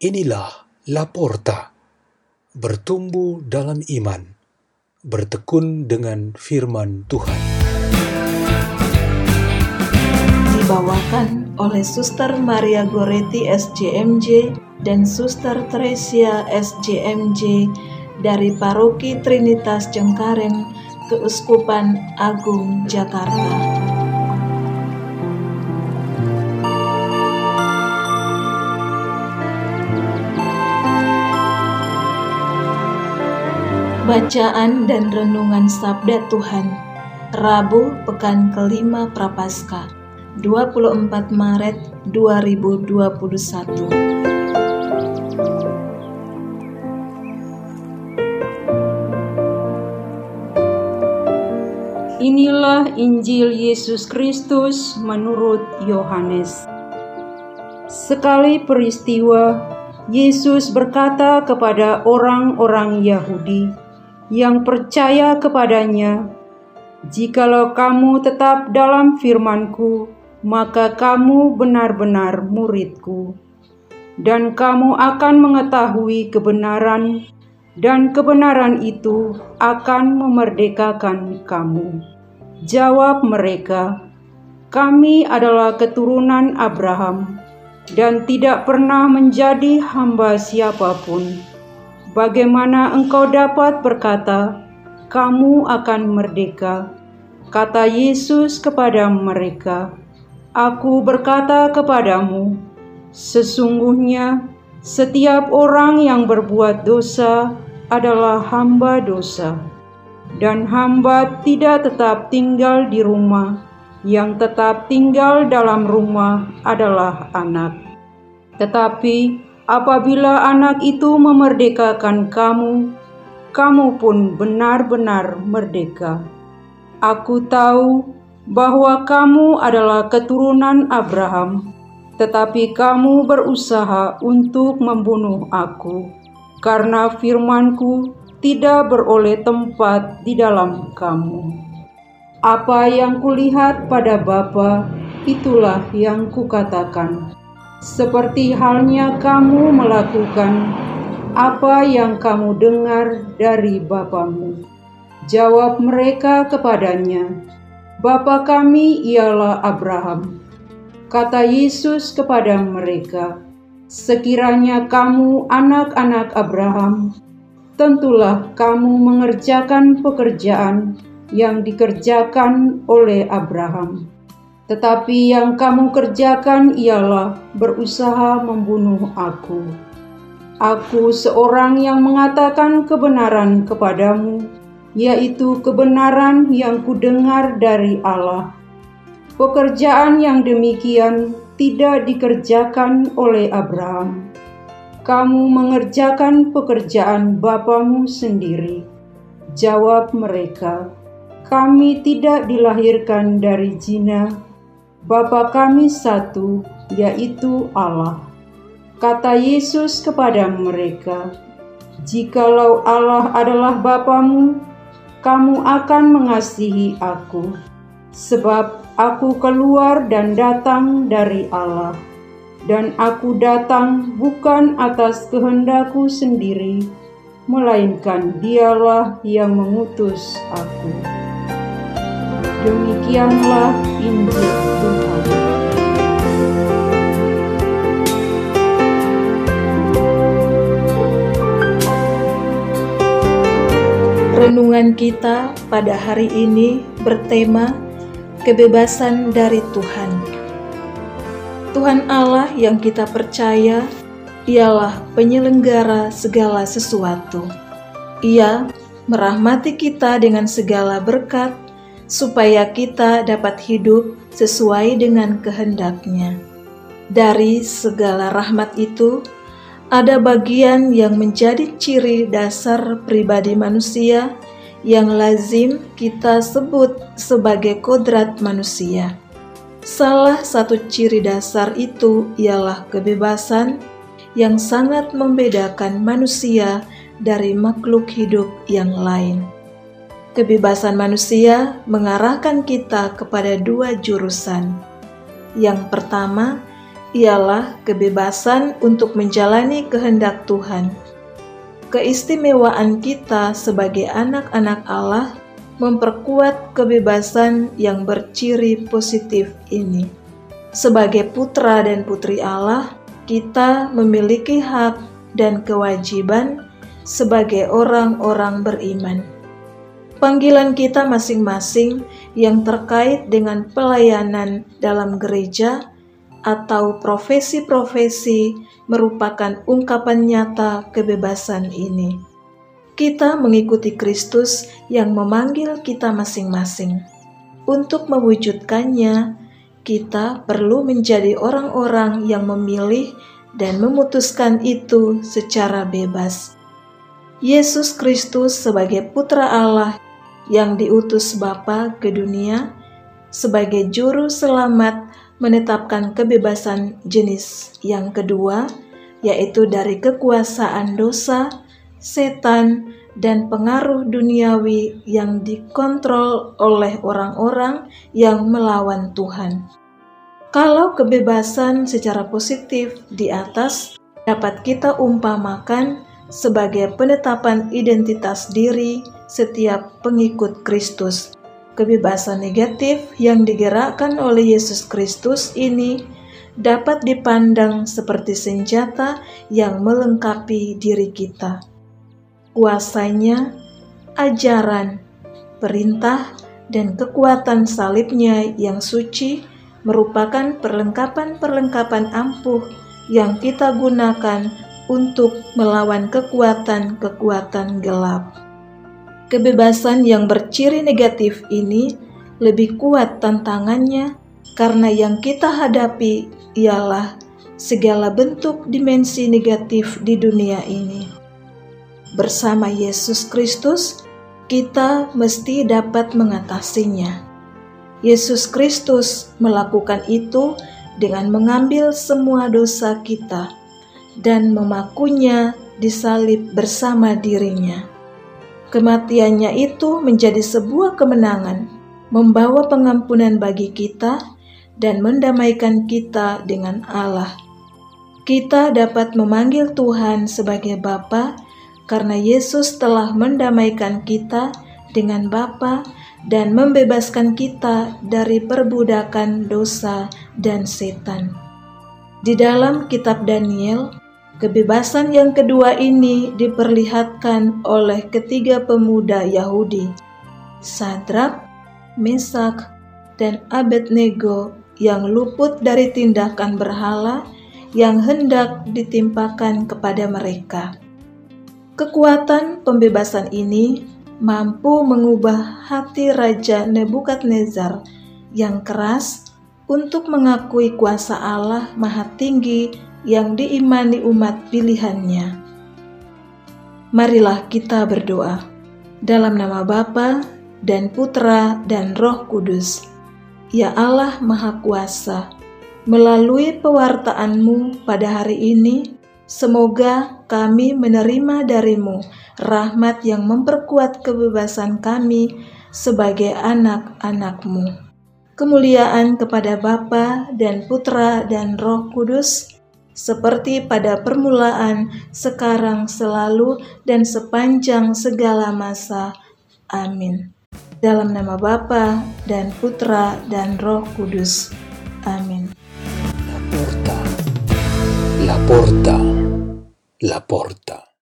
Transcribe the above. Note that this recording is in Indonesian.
Inilah Laporta, bertumbuh dalam iman, bertekun dengan firman Tuhan. Dibawakan oleh Suster Maria Goretti SJMJ dan Suster Tresia SJMJ dari Paroki Trinitas Cengkareng, Keuskupan Agung Jakarta. Bacaan dan Renungan Sabda Tuhan Rabu Pekan kelima Prapaskah 24 Maret 2021 Inilah Injil Yesus Kristus menurut Yohanes. Sekali peristiwa, Yesus berkata kepada orang-orang Yahudi, yang percaya kepadanya, "Jikalau kamu tetap dalam firman-Ku, maka kamu benar-benar murid-Ku, dan kamu akan mengetahui kebenaran, dan kebenaran itu akan memerdekakan kamu." Jawab mereka, "Kami adalah keturunan Abraham dan tidak pernah menjadi hamba siapa pun." Bagaimana engkau dapat berkata, "Kamu akan merdeka"? Kata Yesus kepada mereka, "Aku berkata kepadamu, sesungguhnya setiap orang yang berbuat dosa adalah hamba dosa, dan hamba tidak tetap tinggal di rumah, yang tetap tinggal dalam rumah adalah anak." Tetapi Apabila anak itu memerdekakan kamu, kamu pun benar-benar merdeka. Aku tahu bahwa kamu adalah keturunan Abraham, tetapi kamu berusaha untuk membunuh aku, karena firmanku tidak beroleh tempat di dalam kamu. Apa yang kulihat pada Bapa, itulah yang kukatakan seperti halnya kamu melakukan apa yang kamu dengar dari Bapamu. Jawab mereka kepadanya, Bapa kami ialah Abraham. Kata Yesus kepada mereka, Sekiranya kamu anak-anak Abraham, tentulah kamu mengerjakan pekerjaan yang dikerjakan oleh Abraham tetapi yang kamu kerjakan ialah berusaha membunuh aku. Aku seorang yang mengatakan kebenaran kepadamu, yaitu kebenaran yang kudengar dari Allah. Pekerjaan yang demikian tidak dikerjakan oleh Abraham. Kamu mengerjakan pekerjaan bapamu sendiri. Jawab mereka, kami tidak dilahirkan dari zina Bapa kami satu, yaitu Allah. Kata Yesus kepada mereka, Jikalau Allah adalah Bapamu, kamu akan mengasihi aku, sebab aku keluar dan datang dari Allah, dan aku datang bukan atas kehendakku sendiri, melainkan dialah yang mengutus aku. Demikianlah Injil Tuhan. Renungan kita pada hari ini bertema kebebasan dari Tuhan. Tuhan Allah yang kita percaya ialah penyelenggara segala sesuatu. Ia merahmati kita dengan segala berkat supaya kita dapat hidup sesuai dengan kehendaknya. Dari segala rahmat itu, ada bagian yang menjadi ciri dasar pribadi manusia yang lazim kita sebut sebagai kodrat manusia. Salah satu ciri dasar itu ialah kebebasan yang sangat membedakan manusia dari makhluk hidup yang lain. Kebebasan manusia mengarahkan kita kepada dua jurusan. Yang pertama, ialah kebebasan untuk menjalani kehendak Tuhan. Keistimewaan kita sebagai anak-anak Allah memperkuat kebebasan yang berciri positif ini. Sebagai putra dan putri Allah, kita memiliki hak dan kewajiban sebagai orang-orang beriman. Panggilan kita masing-masing yang terkait dengan pelayanan dalam gereja atau profesi-profesi merupakan ungkapan nyata kebebasan ini. Kita mengikuti Kristus yang memanggil kita masing-masing. Untuk mewujudkannya, kita perlu menjadi orang-orang yang memilih dan memutuskan itu secara bebas. Yesus Kristus sebagai Putra Allah yang diutus Bapa ke dunia sebagai juru selamat menetapkan kebebasan jenis yang kedua, yaitu dari kekuasaan dosa, setan, dan pengaruh duniawi yang dikontrol oleh orang-orang yang melawan Tuhan. Kalau kebebasan secara positif di atas dapat kita umpamakan sebagai penetapan identitas diri setiap pengikut Kristus kebebasan negatif yang digerakkan oleh Yesus Kristus ini dapat dipandang seperti senjata yang melengkapi diri kita. Kuasanya, ajaran, perintah, dan kekuatan salibnya yang suci merupakan perlengkapan-perlengkapan ampuh yang kita gunakan untuk melawan kekuatan-kekuatan gelap. Kebebasan yang berciri negatif ini lebih kuat tantangannya karena yang kita hadapi ialah segala bentuk dimensi negatif di dunia ini. Bersama Yesus Kristus, kita mesti dapat mengatasinya. Yesus Kristus melakukan itu dengan mengambil semua dosa kita dan memakunya di salib bersama dirinya. Kematiannya itu menjadi sebuah kemenangan, membawa pengampunan bagi kita dan mendamaikan kita dengan Allah. Kita dapat memanggil Tuhan sebagai Bapa karena Yesus telah mendamaikan kita dengan Bapa dan membebaskan kita dari perbudakan dosa dan setan. Di dalam kitab Daniel, Kebebasan yang kedua ini diperlihatkan oleh ketiga pemuda Yahudi, Sadrak, Mesak, dan Abednego yang luput dari tindakan berhala yang hendak ditimpakan kepada mereka. Kekuatan pembebasan ini mampu mengubah hati Raja Nebukadnezar yang keras untuk mengakui kuasa Allah Maha Tinggi yang diimani umat pilihannya. Marilah kita berdoa dalam nama Bapa dan Putra dan Roh Kudus. Ya Allah Maha Kuasa, melalui pewartaanmu pada hari ini, semoga kami menerima darimu rahmat yang memperkuat kebebasan kami sebagai anak-anakmu. Kemuliaan kepada Bapa dan Putra dan Roh Kudus, seperti pada permulaan, sekarang, selalu, dan sepanjang segala masa. Amin. Dalam nama Bapa dan Putra dan Roh Kudus. Amin. La porta, la porta, la porta.